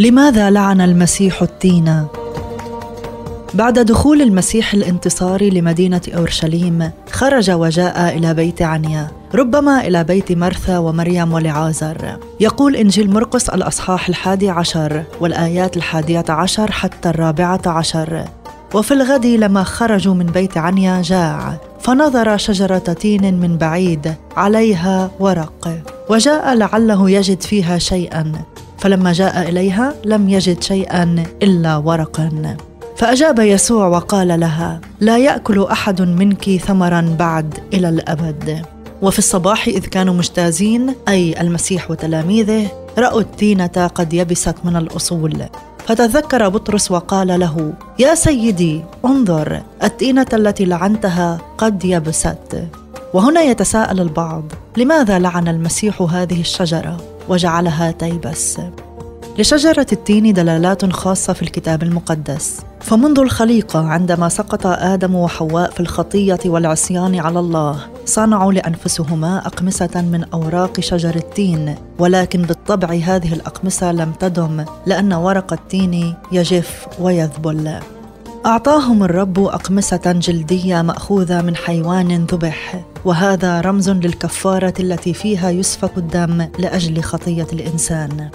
لماذا لعن المسيح التين؟ بعد دخول المسيح الانتصاري لمدينة أورشليم خرج وجاء إلى بيت عنيا ربما إلى بيت مرثا ومريم ولعازر. يقول إنجيل مرقس الأصحاح الحادي عشر والآيات الحادية عشر حتى الرابعة عشر. وفي الغد لما خرجوا من بيت عنيا جاع فنظر شجرة تين من بعيد عليها ورق وجاء لعله يجد فيها شيئا. فلما جاء إليها لم يجد شيئا إلا ورقا. فأجاب يسوع وقال لها لا يأكل أحد منك ثمرا بعد إلى الأبد. وفي الصباح إذ كانوا مجتازين أي المسيح وتلاميذه رأوا التينة قد يبست من الأصول. فتذكر بطرس وقال له يا سيدي انظر التينة التي لعنتها قد يبست. وهنا يتساءل البعض لماذا لعن المسيح هذه الشجرة؟ وجعلها تيبس. لشجرة التين دلالات خاصة في الكتاب المقدس. فمنذ الخليقة عندما سقط آدم وحواء في الخطية والعصيان على الله صنعوا لأنفسهما اقمصه من أوراق شجر التين. ولكن بالطبع هذه الاقمصه لم تدم لأن ورق التين يجف ويذبل. أعطاهم الرب اقمصه جلدية مأخوذة من حيوان ذبح. وهذا رمز للكفارة التي فيها يسفك الدم لأجل خطية الإنسان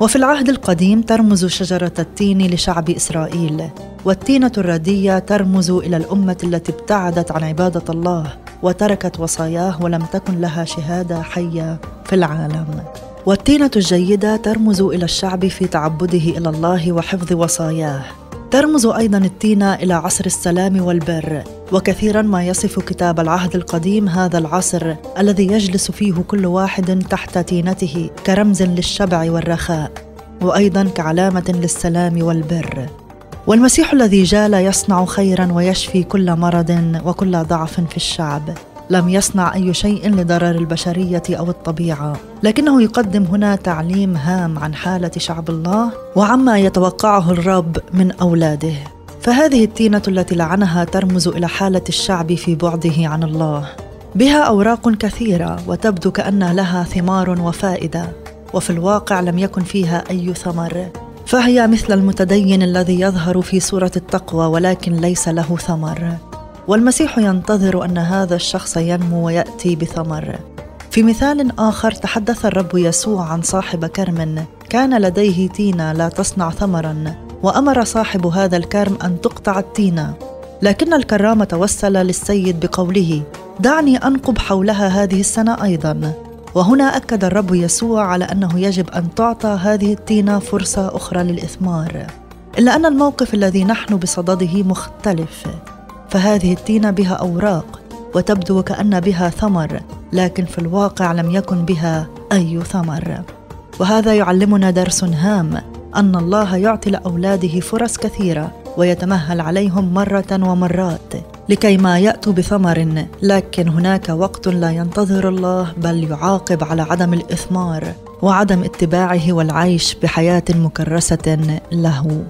وفي العهد القديم ترمز شجرة التين لشعب إسرائيل، والتينة الردية ترمز إلى الأمة التي ابتعدت عن عبادة الله وتركت وصاياه ولم تكن لها شهادة حية في العالم. والتينة الجيدة ترمز إلى الشعب في تعبده إلى الله وحفظ وصاياه، ترمز أيضا التينه إلى عصر السلام والبر وكثيرا ما يصف كتاب العهد القديم هذا العصر الذي يجلس فيه كل واحد تحت تينته كرمز للشبع والرخاء وأيضا كعلامة للسلام والبر. والمسيح الذي جال يصنع خيرا ويشفي كل مرض وكل ضعف في الشعب. لم يصنع أي شيء لضرر البشرية أو الطبيعة لكنه يقدم هنا تعليم هام عن حالة شعب الله وعما يتوقعه الرب من أولاده. فهذه التينة التي لعنها ترمز إلى حالة الشعب في بعده عن الله. بها أوراق كثيرة وتبدو كأن لها ثمار وفائدة وفي الواقع لم يكن فيها أي ثمر. فهي مثل المتدين الذي يظهر في صورة التقوى ولكن ليس له ثمر. والمسيح ينتظر أن هذا الشخص ينمو ويأتي بثمر. في مثال آخر تحدث الرب يسوع عن صاحب كرم. كان لديه تينة لا تصنع ثمرا وأمر صاحب هذا الكرم أن تقطع التينة. لكن الكرام توسل للسيد بقوله دعني أنقب حولها هذه السنة أيضا. وهنا أكد الرب يسوع على أنه يجب أن تعطى هذه التينة فرصة أخرى للإثمار. إلا أن الموقف الذي نحن بصدده مختلف. فهذه التينه بها أوراق وتبدو كأن بها ثمر لكن في الواقع لم يكن بها أي ثمر. وهذا يعلمنا درس هام أن الله يعطي لأولاده فرص كثيرة ويتمهل عليهم مرة ومرات لكي ما يأتوا بثمر لكن هناك وقت لا ينتظر الله بل يعاقب على عدم الإثمار وعدم اتباعه والعيش بحياة مكرسة له.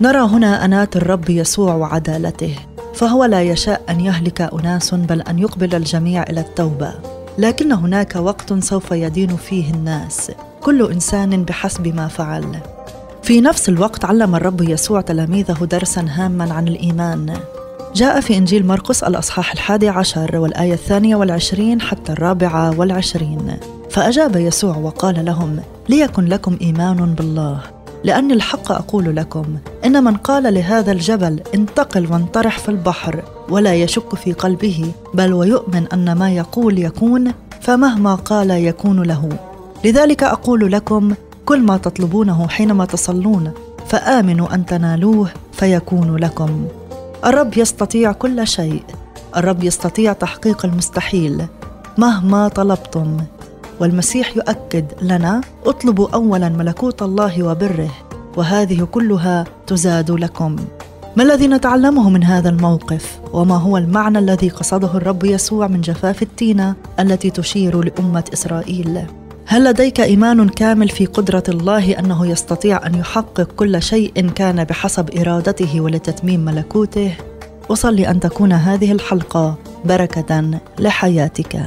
نرى هنا أنات الرب يسوع وعدالته. فهو لا يشاء أن يهلك أناس بل أن يقبل الجميع إلى التوبة. لكن هناك وقت سوف يدين فيه الناس. كل إنسان بحسب ما فعل. في نفس الوقت علم الرب يسوع تلاميذه درسا هاما عن الإيمان. جاء في إنجيل مرقس الأصحاح الحادي عشر والآية الثانية والعشرين حتى الرابعة والعشرين. فأجاب يسوع وقال لهم ليكن لكم إيمان بالله. لاني الحق أقول لكم إن من قال لهذا الجبل انتقل وانطرح في البحر ولا يشك في قلبه بل ويؤمن أن ما يقول يكون فمهما قال يكون له. لذلك أقول لكم كل ما تطلبونه حينما تصلون فآمنوا أن تنالوه فيكون لكم. الرب يستطيع كل شيء الرب يستطيع تحقيق المستحيل مهما طلبتم. والمسيح يؤكد لنا اطلبوا اولا ملكوت الله وبره وهذه كلها تزاد لكم. ما الذي نتعلمه من هذا الموقف؟ وما هو المعنى الذي قصده الرب يسوع من جفاف التينة التي تشير لأمة إسرائيل؟ هل لديك إيمان كامل في قدرة الله أنه يستطيع أن يحقق كل شيء كان بحسب إرادته ولتتميم ملكوته؟ اصلي أن تكون هذه الحلقة بركة لحياتك.